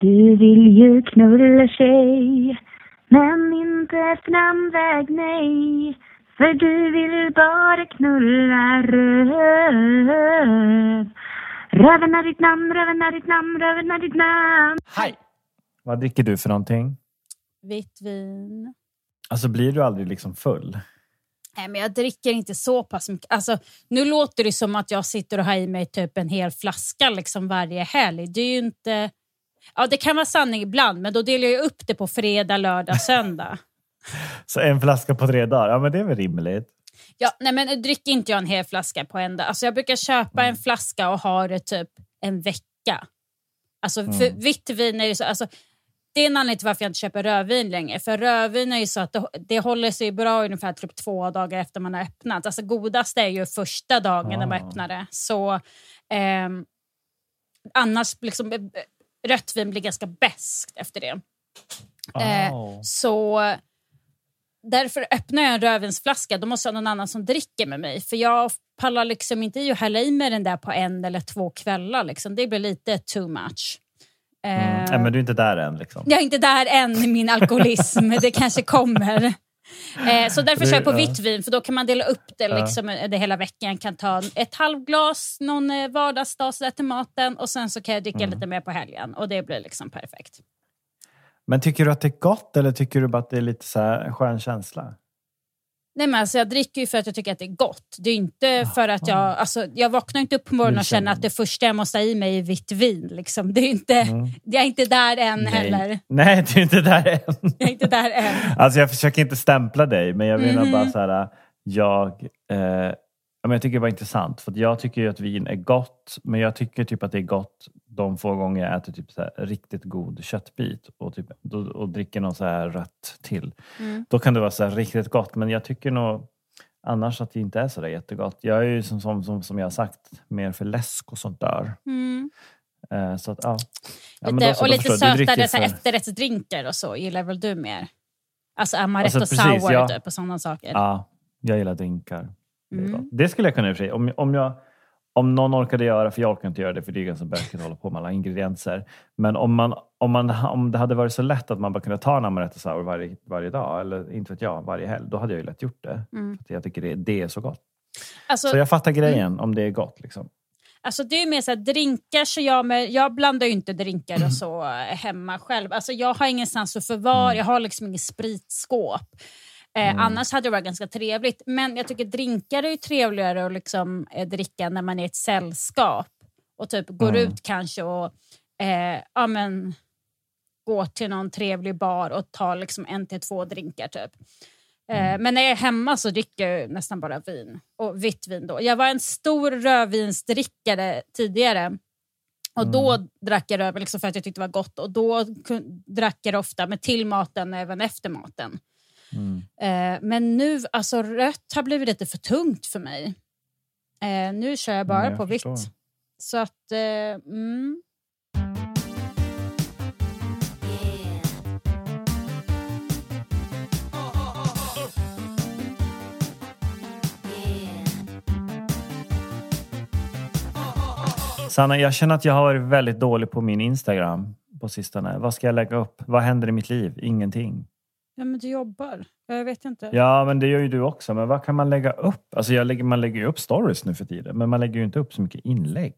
Du vill ju knulla tjej men inte efter namnväg, nej För du vill bara knulla röv Röven är ditt namn, röven är ditt namn, röven är ditt namn Hej! Vad dricker du för någonting? Vitt vin. Alltså blir du aldrig liksom full? Nej, men jag dricker inte så pass mycket. Alltså, nu låter det som att jag sitter och har i mig typ en hel flaska liksom varje helg. Det är ju inte... Ja, det kan vara sanning ibland, men då delar jag upp det på fredag, lördag, söndag. Så en flaska på tre dagar, ja men det är väl rimligt? Ja, nej, men dricker inte jag en hel flaska på en dag. Alltså, jag brukar köpa en flaska och ha det typ en vecka. Alltså, för vitt vin är ju så... Alltså, det är en anledning till varför jag inte köper rödvin längre. För rödvin är ju så att det, det håller sig bra ungefär typ två dagar efter man har öppnat. Alltså godast är ju första dagen när man Ah. öppnar det. Så ehm, annars liksom eh, rött vin blir ganska beskt efter det. Oh. Så därför öppnar jag en rödvinsflaska, då måste jag ha någon annan som dricker med mig. För jag pallar liksom inte i att hälla i mig den där på en eller två kvällar. Liksom. Det blir lite too much. Mm. Eh, men du är inte där än liksom? jag är inte där än i min alkoholism, det kanske kommer. Eh, så därför kör jag på ja. vitt vin, för då kan man dela upp det, Ja. liksom, eh, det hela veckan. Jag kan ta ett halvglas någon eh, vardagsdag så där till maten och sen så kan jag dricka Mm. lite mer på helgen. Och det blir liksom perfekt. Men tycker du att det är gott eller tycker du bara att det är lite så här skön känsla? Nej, men alltså, jag dricker ju för att jag tycker att det är gott. Det är inte för att jag... Alltså, jag vaknar inte upp på morgonen och känner att det första jag måste ha i mig är vitt vin. Liksom. Det är inte, Jag är inte där än heller. Mm. Nej, du är inte där än. Jag är inte där än. Alltså jag försöker inte stämpla dig, men jag menar Mhm. bara så här, jag, eh, jag tycker det var intressant. För jag tycker ju att vin är gott, men jag tycker typ att det är gott de få gånger jag äter typ så här riktigt god köttbit och, typ, och dricker något så här rött till. Mm. Då kan det vara så riktigt gott, men jag tycker nog annars att det inte är så där jättegott. Jag är ju som, som, som, som jag har sagt mer för läsk och sånt där. Mm. Eh, så att, ja. ja Lite, så, och lite sötare för- efterrättsdrinkar och så gillar väl du mer? Alltså amaretto Alltså, precis, sour ja. typ, och sådana saker. Ja, jag gillar drinkar. Det, Mm. det skulle jag kunna i och för sig. Om, om, jag, om någon orkade göra, för jag orkar inte göra det för det är ganska bökigt att hålla på med alla ingredienser. Men om, man, om, man, om det hade varit så lätt att man bara kunde ta en amaretto sour varje, varje dag, eller inte vet jag, varje helg, då hade jag ju lätt gjort det. Mm. Jag tycker det, det är så gott. Alltså, Så jag fattar grejen om det är gott. Liksom. Alltså det är mer så här, drinkar så jag med, jag blandar ju inte drinkar och så hemma själv. Alltså jag har ingenstans att förvara, jag har liksom ingen spritskåp. Eh, Annars hade det varit ganska trevligt. Men jag tycker drinkar är ju trevligare att liksom, eh, dricka när man är i ett sällskap. Och typ går Mm. ut kanske och eh, ja, men, går till någon trevlig bar och tar liksom en till två drinkar. typ. Eh, Men när jag är hemma så dricker jag nästan bara vin. Och vitt vin då. Jag var en stor rödvinsdrickare tidigare. Och då drack jag rödvin liksom för att jag tyckte det var gott. Och då drack jag det ofta med till maten även efter maten. Mm. Eh, men nu, alltså rött har blivit lite för tungt för mig. Eh, nu kör jag bara Mm, jag på vitt. Så att, eh, mm. Sanna, jag känner att jag har varit väldigt dålig på min Instagram på sistone. Vad ska jag lägga upp? Vad händer i mitt liv? Ingenting. Ja, men du jobbar. Jag vet inte. Ja, men det gör ju du också. Men vad kan man lägga upp? Alltså jag lägger, man lägger ju upp stories nu för tiden, men man lägger ju inte upp så mycket inlägg.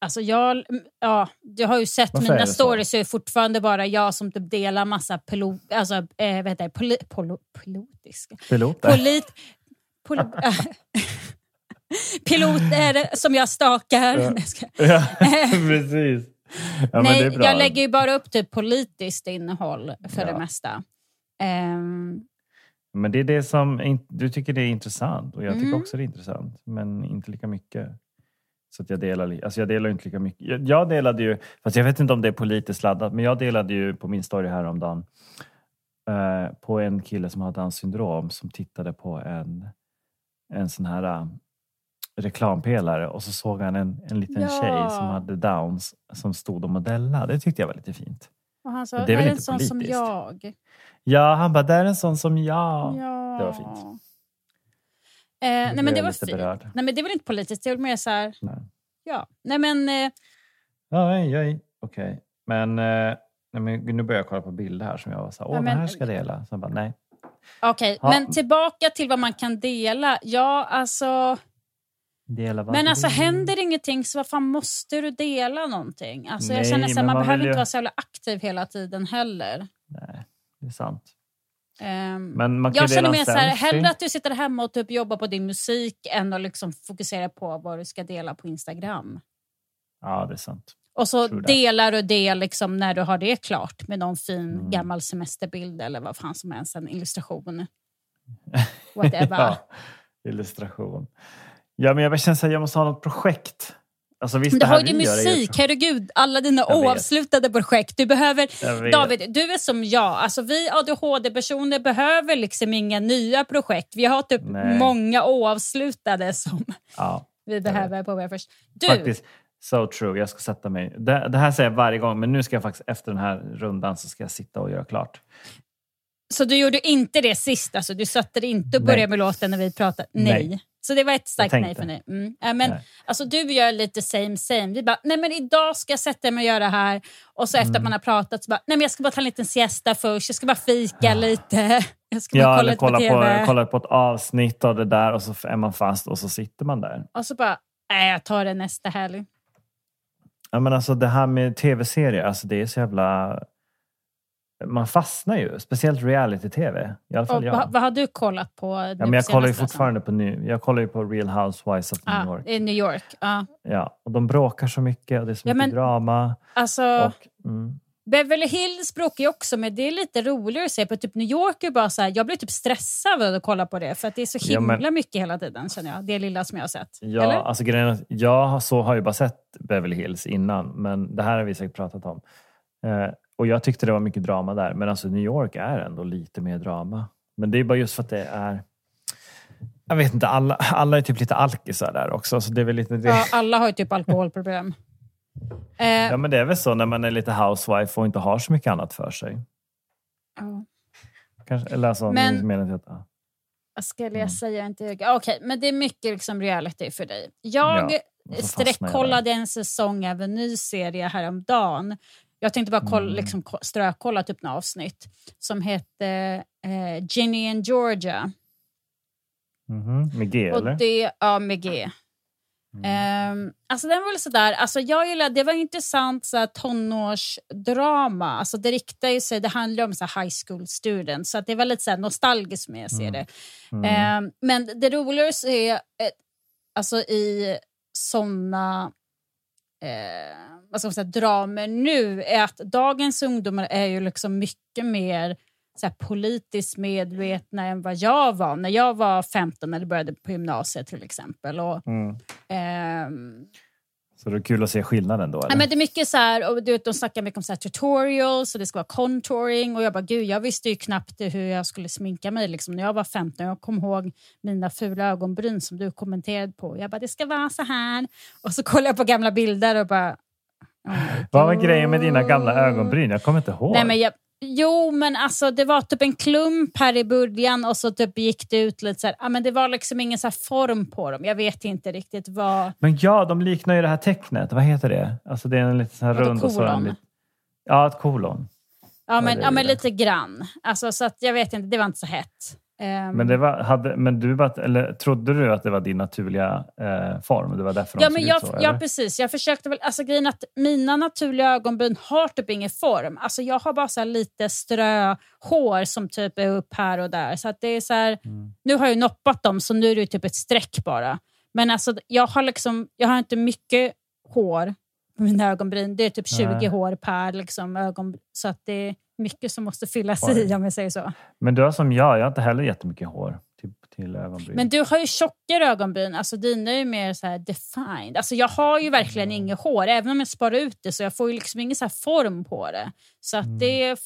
Alltså jag, ja, jag har ju sett Varför är mina det så? stories så är det fortfarande bara jag som typ delar massa pilo, alltså, eh, vad heter det, poli, polo, pilotiska. Piloter. Polit, pol, piloter som jag stakar. Ja. Ja, precis. Ja, men Nej, det är bra. jag lägger ju bara upp typ politiskt innehåll för Ja. det mesta. Ehm, Men det är det som du tycker det är intressant och jag tycker Mm. också det är intressant, men inte lika mycket. Så att jag delar, alltså jag delar inte lika mycket. Jag, jag delade ju, fast jag vet inte om det är politiskt laddat, men jag delade ju på min story häromdagen eh, på en kille som har Downs syndrom som tittade på en, en sån här eh, reklampelare och så såg han en, en liten Ja. tjej som hade Downs som stod och modellade. Det tyckte jag var lite fint. Och han sa, är det är väl en inte sån som jag? Ja, han bara, det är en sån som jag. Ja. Det var fint. Eh, nej men det var fint. berörd. Nej men det är väl inte politiskt, det är väl mer så här, Nej. ja. Nej men, eh, nej, okej. Men, eh, Nej, men nu börjar jag kolla på bilder här som jag var så här, åh Ja, men- det här ska jag dela. Så jag bara, nej. Okej, Ja. men tillbaka till vad man kan dela. Ja, alltså... Men alltså händer ingenting så vad fan måste du dela någonting? Alltså jag Nej, känner så här, man man behöver vill inte ju- vara så jävla aktiv hela tiden heller. Nej, det är sant. Ehm, Men man kan jag ju känner mer så här, hellre att du sitter hemma och typ jobbar på din musik än att liksom fokusera på vad du ska dela på Instagram. Ja, det är sant. Och så delar du det liksom när du har det klart med någon fin Mm. gammal semesterbild eller vad fan som helst, en illustration. Whatever. ja, illustration. Ja, men jag känner här, jag måste ha något projekt. Alltså visst, Du har ju vi gör musik, herregud. Alla dina Jag vet. oavslutade projekt. Du behöver... Vet. David, du är som jag. Alltså, vi ADHD-personer behöver liksom inga nya projekt. Vi har typ Nej. många oavslutade som Ja, vi behöver på våra först. Du, faktiskt. So true. Jag ska sätta mig. Det, det här säger jag varje gång, men nu ska jag faktiskt efter den här rundan så ska jag sitta och göra klart. så du gjorde inte det sist? Alltså, du satte dig inte och Nej. började med låten när vi pratade? Nej. Nej. Så det var ett starkt nej för dig? Mm. Ja, men, Nej. alltså, du gör lite same same. Vi bara, nej men idag ska jag sätta mig och göra det här. Och så efter Mm. att man har pratat så bara, nej men jag ska bara ta en liten siesta först. Jag ska bara fika lite. Jag ska bara Ja, kolla eller på kolla TV. på, kolla på ett avsnitt av det där och så är man fast och så sitter man där. Och så bara, nej jag tar det nästa helg. Ja, men alltså det här med tv-serier, alltså det är så jävla... Man fastnar ju, speciellt reality-tv. I alla fall Och, jag. vad, vad har du kollat på? Ja, men jag kollar ju fortfarande på ny, jag kollar ju på Real Housewives of New Ja, York. i New York. Ja. Ja, och de bråkar så mycket och det är så Ja, mycket men- drama. Alltså, Och, mm, Beverly Hills bråkar ju också, men det är lite roligare att se på. Typ New York är bara så här, jag blir typ stressad av att kolla på det, för att det är så Ja, himla men- mycket hela tiden, känner jag. Det lilla som jag har sett. ja, Eller? alltså grejen jag har- så har ju bara sett Beverly Hills innan, men det här har vi säkert pratat om. Eh, och jag tyckte det var mycket drama där, men alltså New York är ändå lite mer drama. Men det är bara just för att det är... Jag vet inte, alla, alla är typ lite alkisar där också, så det är väl lite det. Ja, alla har ju typ alkoholproblem. Eh, Ja, men det är väl så när man är lite housewife och inte har så mycket annat för sig. ja. Kanske, eller alltså, Men- jag att, ja. Vad skulle jag Mm. säga? Inte... Okej, men det är mycket liksom reality för dig. Jag Ja, sträckkollade en säsong av en ny serie häromdagen. Jag tänkte bara kolla, Mm. liksom, ko- strökolla typ några avsnitt som hette eh, Ginny and Georgia. Mhm, Med G eller? Och det, ja, med G. Mm. Ehm, alltså den var väl sådär, alltså jag gillade, det var intressant så här, tonårsdrama. Alltså det riktar ju sig, det handlar om så här, high school students, så det var lite så här, nostalgiskt som jag ser det. Mm. Ehm, men det roliga är eh, alltså i såna eh, vad ska man säga, dramer nu, är att dagens ungdomar är ju liksom mycket mer så här, politiskt medvetna än vad jag var när jag var 15 eller började på gymnasiet till exempel. Och, Mm. ehm, Så det är kul att se skillnaden då? Eller? Ja, men det är mycket så här, och du vet, de snackar mycket om så här tutorials och det ska vara contouring. Och jag bara, gud, jag visste ju knappt hur jag skulle sminka mig liksom, när jag var 15. Jag kom ihåg mina fula ögonbryn som du kommenterade på. Jag bara, det ska vara så här. Och så kollade jag på gamla bilder och bara... oh Vad var grejen med dina gamla ögonbryn? Jag kommer inte ihåg. Nej, men jag, jo, men alltså det var typ en klump här i början och så typ gick det ut lite så här. Ja, men det var liksom ingen så form på dem. Jag vet inte riktigt vad... Men ja, de liknar ju det här tecknet. Vad heter det? Alltså det är en liten sån här Vadå, rund och så kolon? en lit- Ja, ett kolon. Ja, men, ja, men lite grann. Alltså, så att jag vet inte, det var inte så hett. Ehm, Men, det var, hade, men du bara, eller, trodde du att det var din naturliga eh, form? Det var därför ja, de men jag, ut så? ja, eller? precis. Jag försökte väl, alltså grejen att mina naturliga ögonbryn har typ ingen form. Alltså jag har bara så lite ströhår som typ är upp här och där. Så att det är så här, Mm. Nu har jag noppat dem så nu är det typ ett streck bara. Men alltså jag har liksom, jag har inte mycket hår på mina ögonbryn. Det är typ 20 Nej. hår per liksom, ögonbryn. Så att det är mycket som måste fyllas Oj. i om jag säger så. Men du har som jag, jag har inte heller jättemycket hår till, till ögonbryn. Men du har ju tjockare ögonbryn. Alltså dina är ju mer så här defined. Alltså jag har ju verkligen Mm. inget hår. Även om jag sparar ut det så jag får ju liksom ingen så här form på det. Så Mm. det, är-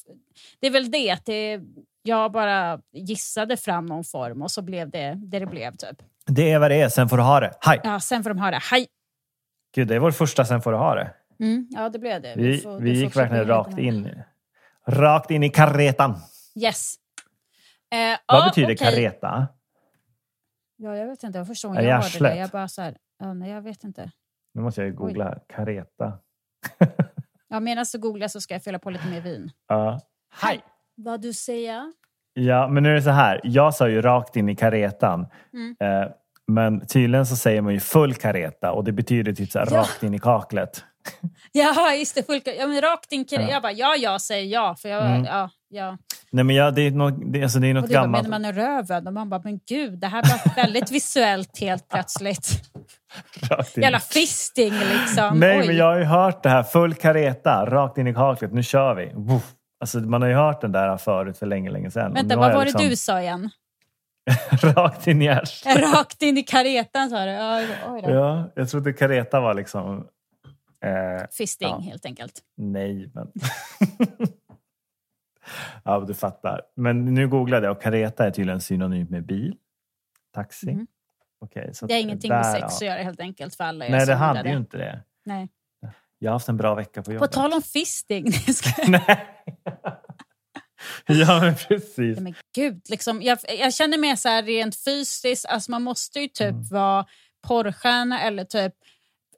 det är väl det. Att det jag bara gissade fram någon form och så blev det det det blev. typ. Det är vad det är, sen får du ha det. Hej! Ja, sen får de ha det. Hej! Gud, det är vår första sen får du ha det. Mm, ja, det blev det. Vi, får- vi får gick verkligen rakt in, rakt in i karetan. Yes. Eh, Vad ja, betyder okej. kareta? Ja, jag vet inte. Jag förstår inte. Jag hörde det. Jag bara så här, ja, nej, jag vet inte. Nu måste jag googla här. Kareta. Ja, medan du googlar så ska jag fylla på lite mer vin. Ja. Hej! Vad du säger? Ja, men nu är det så här. Jag sa ju rakt in i karetan. Mm. Eh, men tydligen så säger man ju full kareta och det betyder typ så här, Ja. rakt in i kaklet. Ja, just det. Full, ja, men rakt in. Ja. Jag bara, ja, jag säger ja. För jag, Mm. ja, ja. Nej men ja, det är något, det, alltså, det är något Och det bara, gammalt. menar man är röven? Och man bara, men gud, det här var väldigt visuellt helt plötsligt. Rakt in. Jävla fisting liksom. Nej Oj. men jag har ju hört det här, full kareta, rakt in i kaklet, nu kör vi. Woof. Alltså, man har ju hört den där förut för länge, länge sedan. Vänta, vad jag var det liksom- du sa igen? rakt in i arslet. Rakt in i karetan sa du? Oj, oj. Ja, jag trodde kareta var liksom... Eh, Fisting Ja. helt enkelt. nej, men... ja, du fattar. Men nu googlade jag och kareta är tydligen synonymt med bil. Taxi. Mhm. Okej, så Det har ingenting där, med sex ja. att göra helt enkelt för alla er Nej, det hade ju inte det. Nej. Jag har haft en bra vecka på På jobbet. tal om fisting. Nej, ja, men precis. Men gud, liksom, jag, jag känner mig så här rent fysiskt, alltså man måste ju typ Mm. vara porrstjärna eller typ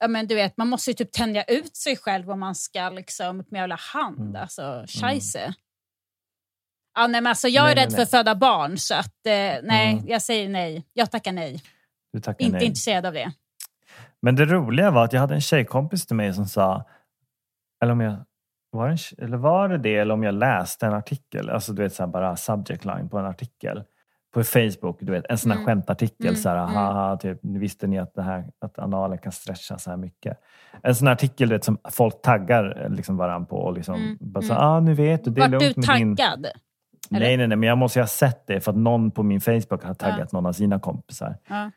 Ja, men du vet, man måste ju typ tänja ut sig själv om man ska liksom med jävla hand. Mm. Alltså, scheisse. Ja, nej, men alltså, jag är Nej, nej, rädd för nej. att föda barn, så att, eh, nej, Mm. jag säger nej. Jag tackar nej. Du tackar Inte nej. intresserad av det. Men det roliga var att jag hade en tjejkompis till mig som sa, eller om jag var, en, eller var det det eller om jag läste en artikel, alltså du vet så bara subject line på en artikel på Facebook, du vet en sån här Mm. skämtartikel Mm, så här, mm. haha, typ, visste ni att, det här, att analen kan stretcha så här mycket? En sån här artikel du vet, som folk taggar eh, liksom varann på och liksom Mm, bara så mm. ah, nu vet du, det är Vart du lugnt din... taggad? eller? Nej, nej, nej, men jag måste ju ha sett det för att någon på min Facebook har taggat någon av sina kompisar. Ja.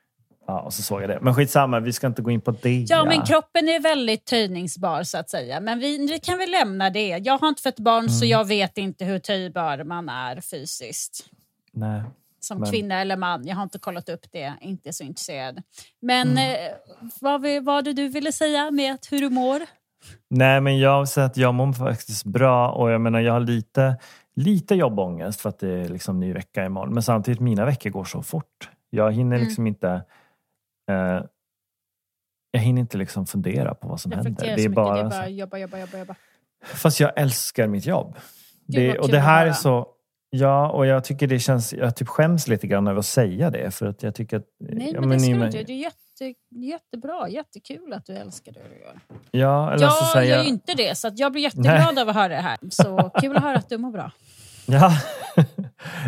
Ja, och så såg jag det. Men skitsamma, vi ska inte gå in på det. Ja, men kroppen är väldigt töjningsbar så att säga. Men vi, vi kan väl lämna det. Jag har inte fött barn så Mm. jag vet inte hur töjbar man är fysiskt. Nej. Som Men- kvinna eller man. Jag har inte kollat upp det. Inte så intresserad. Men Mm. eh, vad var det du ville säga med att hur du mår? Nej, men jag säga att jag mår faktiskt bra och jag menar jag har lite, lite jobbångest för att det är liksom ny vecka imorgon. Men samtidigt, mina veckor går så fort. Jag hinner Mm. liksom inte eh, jag hinner inte liksom fundera på vad som händer. Det är bara, det är bara jobba, jobba, jobba. jobba. Fast jag älskar mitt jobb. Det, och det här är så... Ja, och jag tycker det känns... Jag typ skäms lite grann över att säga det. För att jag tycker att... Nej, ja, men det ska du inte. Det är jätte, jättebra. Jättekul att du älskar det du gör. Ja, eller Jag så säger gör ju inte det, så att jag blir jätteglad av att höra det här. Så kul att höra att du mår bra. Ja.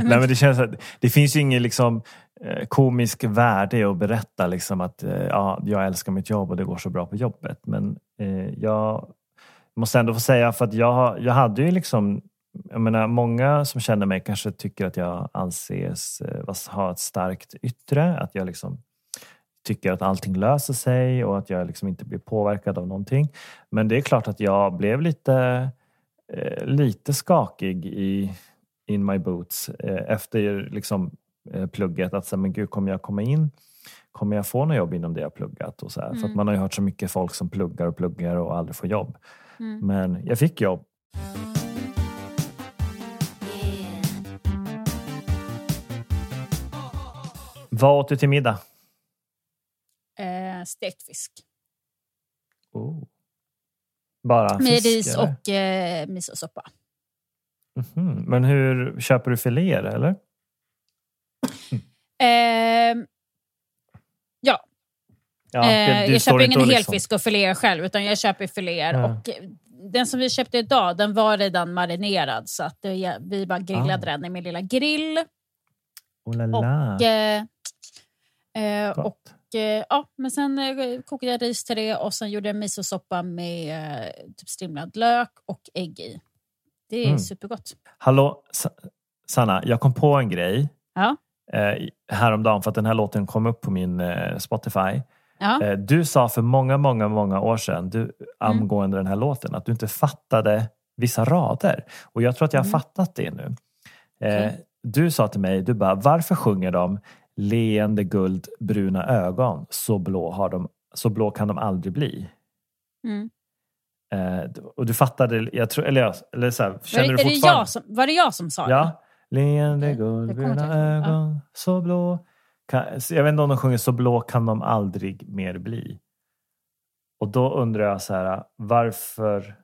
Nej, men det känns att det finns ju ingen liksom, eh, komisk värde i att berätta liksom, att eh, ja, jag älskar mitt jobb och det går så bra på jobbet. Men eh, jag måste ändå få säga för att jag, jag hade ju liksom jag menar, många som känner mig kanske tycker att jag anses eh, ha ett starkt yttre. Att jag liksom tycker att allting löser sig och att jag liksom inte blir påverkad av någonting. Men det är klart att jag blev lite, eh, lite skakig i in my boots eh, efter liksom, plugget. Att säga, men gud, kommer jag komma in? Kommer jag få något jobb inom det jag pluggat? Och så här. För att Mm. man har ju hört så mycket folk som pluggar och pluggar och aldrig får jobb. Mm. Men jag fick jobb. Vad åt du till middag? Eh, stekt fisk. Oh. Bara Med fisk? ris eller? och eh, misosoppa. Mhm. Men hur köper du filéer eller? Eh, ja, Ja, eh, du jag köper ingen helfisk och filear själv, utan jag köper filéer. Ja. Och eh, den som vi köpte idag, den var redan marinerad. Så att det, vi bara grillade Ah. den i min lilla grill. Oh la la. Och, eh, eh, och eh, ja, men sen eh, kokade jag ris till det och sen gjorde jag misosoppa med eh, typ strimlad lök och ägg i. Det är Mm. supergott. Hallå, Sa- Sanna, jag kom på en grej Ja. eh, häromdagen för att den här låten kom upp på min eh, Spotify. Ja. Du sa för många, många, många år sedan du, angående den här låten att du inte fattade vissa rader. Och jag tror att jag har Mm. fattat det nu. Okej. Du sa till mig, du bara, varför sjunger de leende guld, bruna ögon, så blå, har de, så blå kan de aldrig bli? Mm. Eh, och du fattade, jag tror, eller, jag- eller så här, Var, känner det, du är det fortfarande? jag som, var det jag som sa det? Ja. Leende Okej, guld, jag kommer inte bruna ihåg. Ja. ögon, så blå. Kan, jag vet inte om de sjunger så blå kan de aldrig mer bli. Och då undrar jag så här, varför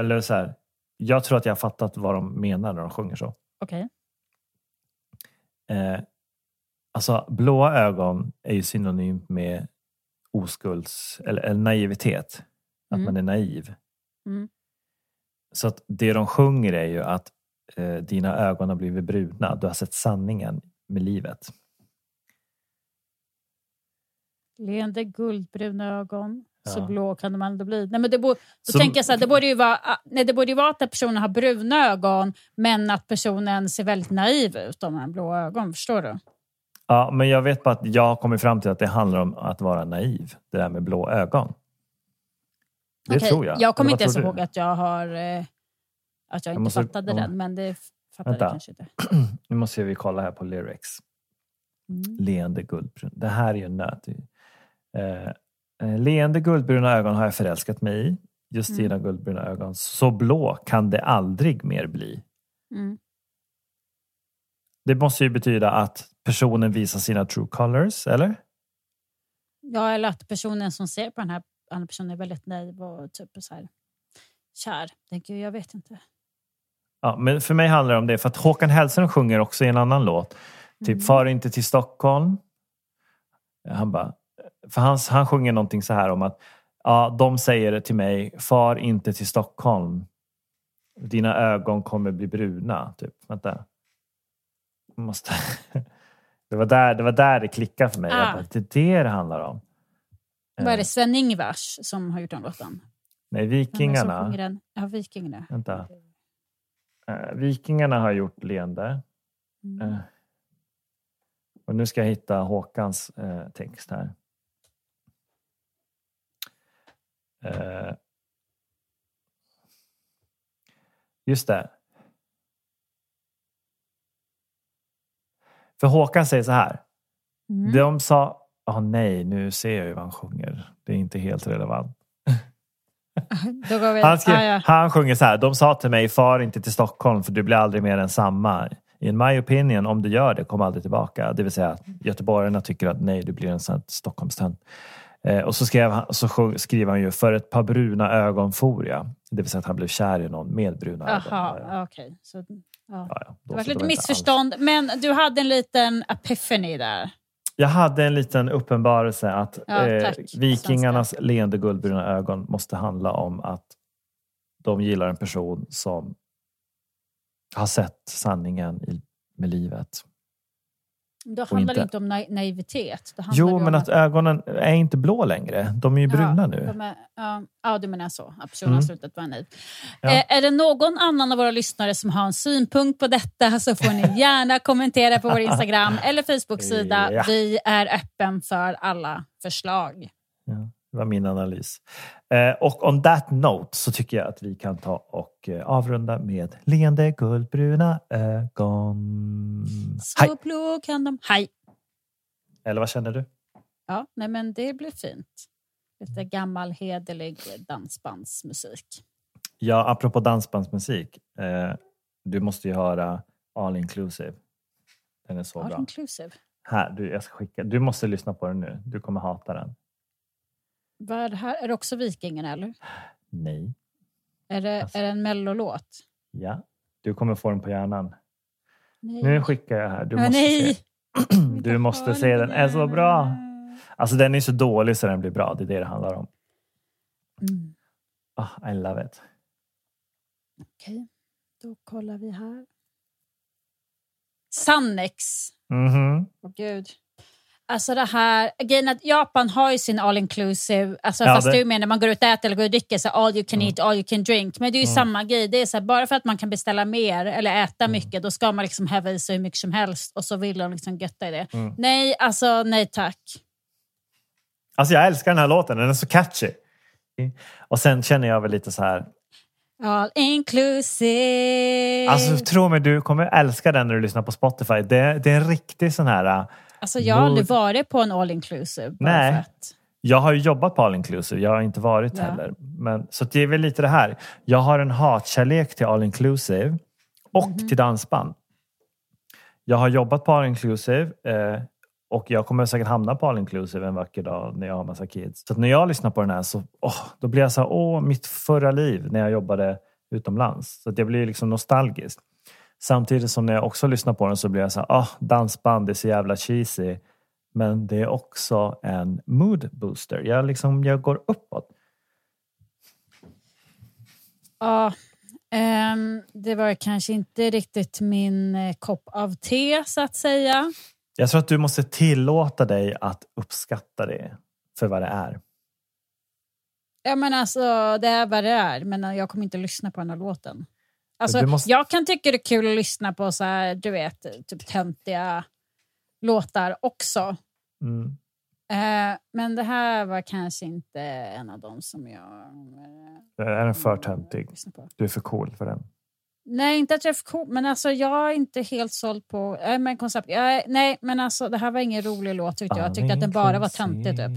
Eller så här, jag tror att jag har fattat vad de menar när de sjunger så. Okej. Eh, alltså blåa ögon är ju synonymt med oskulds eller, eller naivitet. Att Mm. man är naiv. Mm. Så att det de sjunger är ju att eh, dina ögon har blivit bruna. Du har sett sanningen med livet. Leende guldbruna ögon. Så Ja. blå kan de ändå bli. Nej, men det bo- då Så- tänker jag så här, det borde ju vara, ah, nej, det borde vara att personen har bruna ögon men att personen ser väldigt naiv ut om en blå ögon. Förstår du? Ja, men jag vet bara att jag har kommit fram till att det handlar om att vara naiv. Det där med blå ögon. Det Okej, tror jag. Jag kommer inte ens ihåg att jag har eh, att jag inte måste- fattade ja. den, men det fattade Vänta. jag kanske inte. Nu måste vi kolla här på lyrics. Mm. Leende guldbrun. Det här är ju en nöt. Eh, eh, leende guldbruna ögon har jag förälskat mig i. Just Mm. dina guldbruna ögon. Så blå kan det aldrig mer bli. Mm. Det måste ju betyda att personen visar sina true colors, eller? Ja, eller att personen som ser på den här andra personen är väldigt naiv och typ så här kär. Tänker jag, jag vet inte. Ja, men för mig handlar det om det. För att Håkan Hellström sjunger också i en annan låt. Typ Mm. Far inte till Stockholm. Han bara, för han, han sjunger någonting så här om att ja, de säger till mig. Far inte till Stockholm. Dina ögon kommer bli bruna. Typ. Vänta. Måste. Det var, där, det var där det klickade för mig. Ah. bara, det är det det handlar om. Vad är Eh, det Sven-Ingvars som har gjort den låten? Nej, Vikingarna. Ja, Vikingarna. Vänta. Eh, Vikingarna har gjort leende. Mm. Eh, Och nu ska jag hitta Håkans eh, text här. Eh, just det. För Håkan säger så här. Mm. De sa, ah nej, nu ser jag ju vad han sjunger. Det är inte helt relevant. Han, skrev, ah, ja. han sjunger så här. De sa till mig, far inte till Stockholm för du blir aldrig mer än samma. In my opinion, om du gör det, kom aldrig tillbaka. Det vill säga att göteborgarna tycker att nej, du blir en sån Stockholmstönt. Eh, och så, skrev han, så sjung- skriver han ju, för ett par bruna ögon for jag. Det vill säga att han blev kär i någon med bruna ögon. Ja. Jaha, okej. Så, ja. Ja, ja. Det var lite missförstånd, men du hade en liten epiphany där. Jag hade en liten uppenbarelse att Ja, eh, vikingarnas leende guldbruna ögon måste handla om att de gillar en person som har sett sanningen i, med livet. Det handlar inte- inte om na- naivitet. Det handlar Jo, men att ögonen är inte blå längre. De är ju bruna ja, nu. är- ja, ja, du menar så. Att personen Mm. slutat vara naiv. Ja. Eh, är det någon annan av våra lyssnare som har en synpunkt på detta så får ni gärna kommentera på vår Instagram eller Facebook-sida. Ja. Vi är öppen för alla förslag. Ja, det var min analys. Eh, och on that note så tycker jag att vi kan ta och eh, avrunda med leende guldbruna ögon. Hej! Så kan de... Hej! Eller vad känner du? Ja, nej men det blir fint. Lite gammal hederlig dansbandsmusik. Ja, apropå dansbandsmusik. Eh, du måste ju höra All Inclusive. Den är så All bra. inclusive. Här, du, jag ska skicka. du måste lyssna på den nu. Du kommer hata den. Vad är det här? Är det också Vikingen eller? Nej. Är det, Alltså. är det en mellolåt? Ja. Du kommer få den på hjärnan. Nej. Nu skickar jag här. Du måste nej. se. Du måste se. Den är så bra. Alltså den är så dålig så den blir bra. Det är det det handlar om. Mm. Ah, I love it. Okej, då kollar vi här. Sannex. Mhm. Åh gud. Alltså det här, grejen att Japan har ju sin all inclusive, alltså Ja, fast det- mer när man går ut och äter eller går och dricker, så all you can Mm. eat, all you can drink. Men det är ju Mm. samma grej, det är så här, bara för att man kan beställa mer eller äta Mm. mycket, då ska man liksom häva i sig hur mycket som helst och så vill de liksom götta i det. Mm. Nej, alltså nej tack. Alltså jag älskar den här låten. Den är så catchy. Och sen känner jag väl lite så här. All inclusive. Alltså tro mig, du kommer älska den när du lyssnar på Spotify. Det, det är en riktig sån här. Alltså, jag har aldrig varit på en all inclusive. Nej. att- Jag har ju jobbat på All Inclusive. Jag har inte varit Ja. heller. Men, så det är väl lite det här. Jag har en hatkärlek till All Inclusive och Mhm. till dansband. Jag har jobbat på All Inclusive eh, Och jag kommer säkert hamna på all inclusive en vacker dag när jag har massa kids. Så när jag lyssnar på den här så åh, då blir jag så här, åh, mitt förra liv när jag jobbade utomlands. Så jag blir liksom nostalgisk. Samtidigt som när jag också lyssnar på den så blir jag så här, ah, dansband är så jävla cheesy. Men det är också en mood booster. Jag, liksom, jag går uppåt. Ja, ehm, det var kanske inte riktigt min eh, kopp av te så att säga. Jag tror att du måste tillåta dig att uppskatta det för vad det är. Ja men alltså det är vad det är men jag kommer inte lyssna på den här låten. Alltså, måste- Jag kan tycka det är kul att lyssna på så här, du vet, typ töntiga låtar också. Mm. Eh, men det här var kanske inte en av dem som jag... Det är den för eh, töntig. Du är för cool för den. Nej, inte att jag är för cool, men alltså jag är inte helt såld på äh, men koncept. Jag, nej, men alltså det här var ingen rolig låt tyckte jag. Jag tyckte att den bara var töntig typ.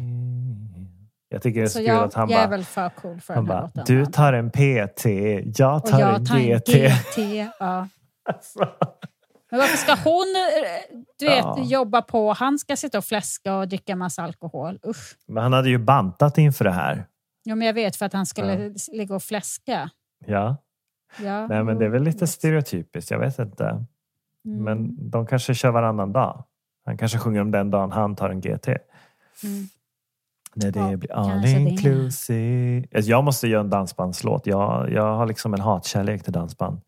Jag tycker det är så, Så kul att han jag är bara, väl för cool för han den här bara låten. du tar en PT, jag tar en jag tar en GT. GT. Ja. Alltså. Men varför ska hon eh, du vet, Ja. jobba på... Han ska sitta och fläska och dricka massa alkohol. Usch. Men han hade ju bantat inför det här. Jo, men jag vet för att han skulle ligga och fläska. Ja, Ja. nej men det är väl lite stereotypiskt, jag vet inte. Mm. Men de kanske kör varannan dag. Han kanske sjunger om den dagen han tar en GT. Mm. När det Ja, blir all inclusive. Alltså, Jag måste göra en dansbandslåt. Jag, jag har liksom en hatkärlek till dansband.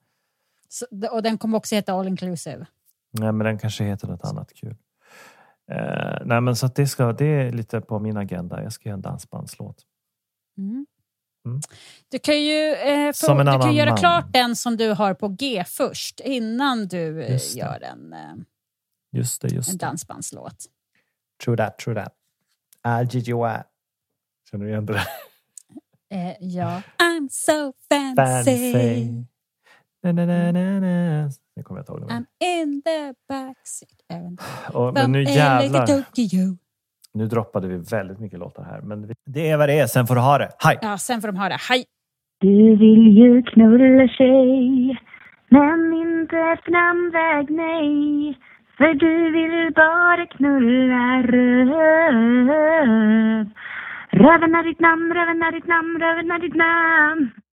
Så, och den kommer också heta All Inclusive. Nej, men den kanske heter något annat kul. Eh, nej, men så det, ska, det är lite på min agenda. Jag ska göra en dansbandslåt. Mm. Mm. Du kan ju, eh, en du kan göra man. klart den som du har på G först innan du eh, gör en, eh, Just det, en just det. dansbandslåt. True that, true that. RGGY. Känner du igen det där? Eh, ja. I'm so fancy. Fancy. Na, na, na, na, na. Det kommer jag inte ihåg. det. I'm in the backseat. Och, men nu jävlar. Nu droppade vi väldigt mycket låtar här. Men det är vad det är. Sen får du ha det. Hej! Ja, sen får de höra. Hej! Du vill ju knulla tjej Men inte framväg nej för du vill bara knulla röv. Röven är ditt namn, röven är ditt namn, röven är ditt namn.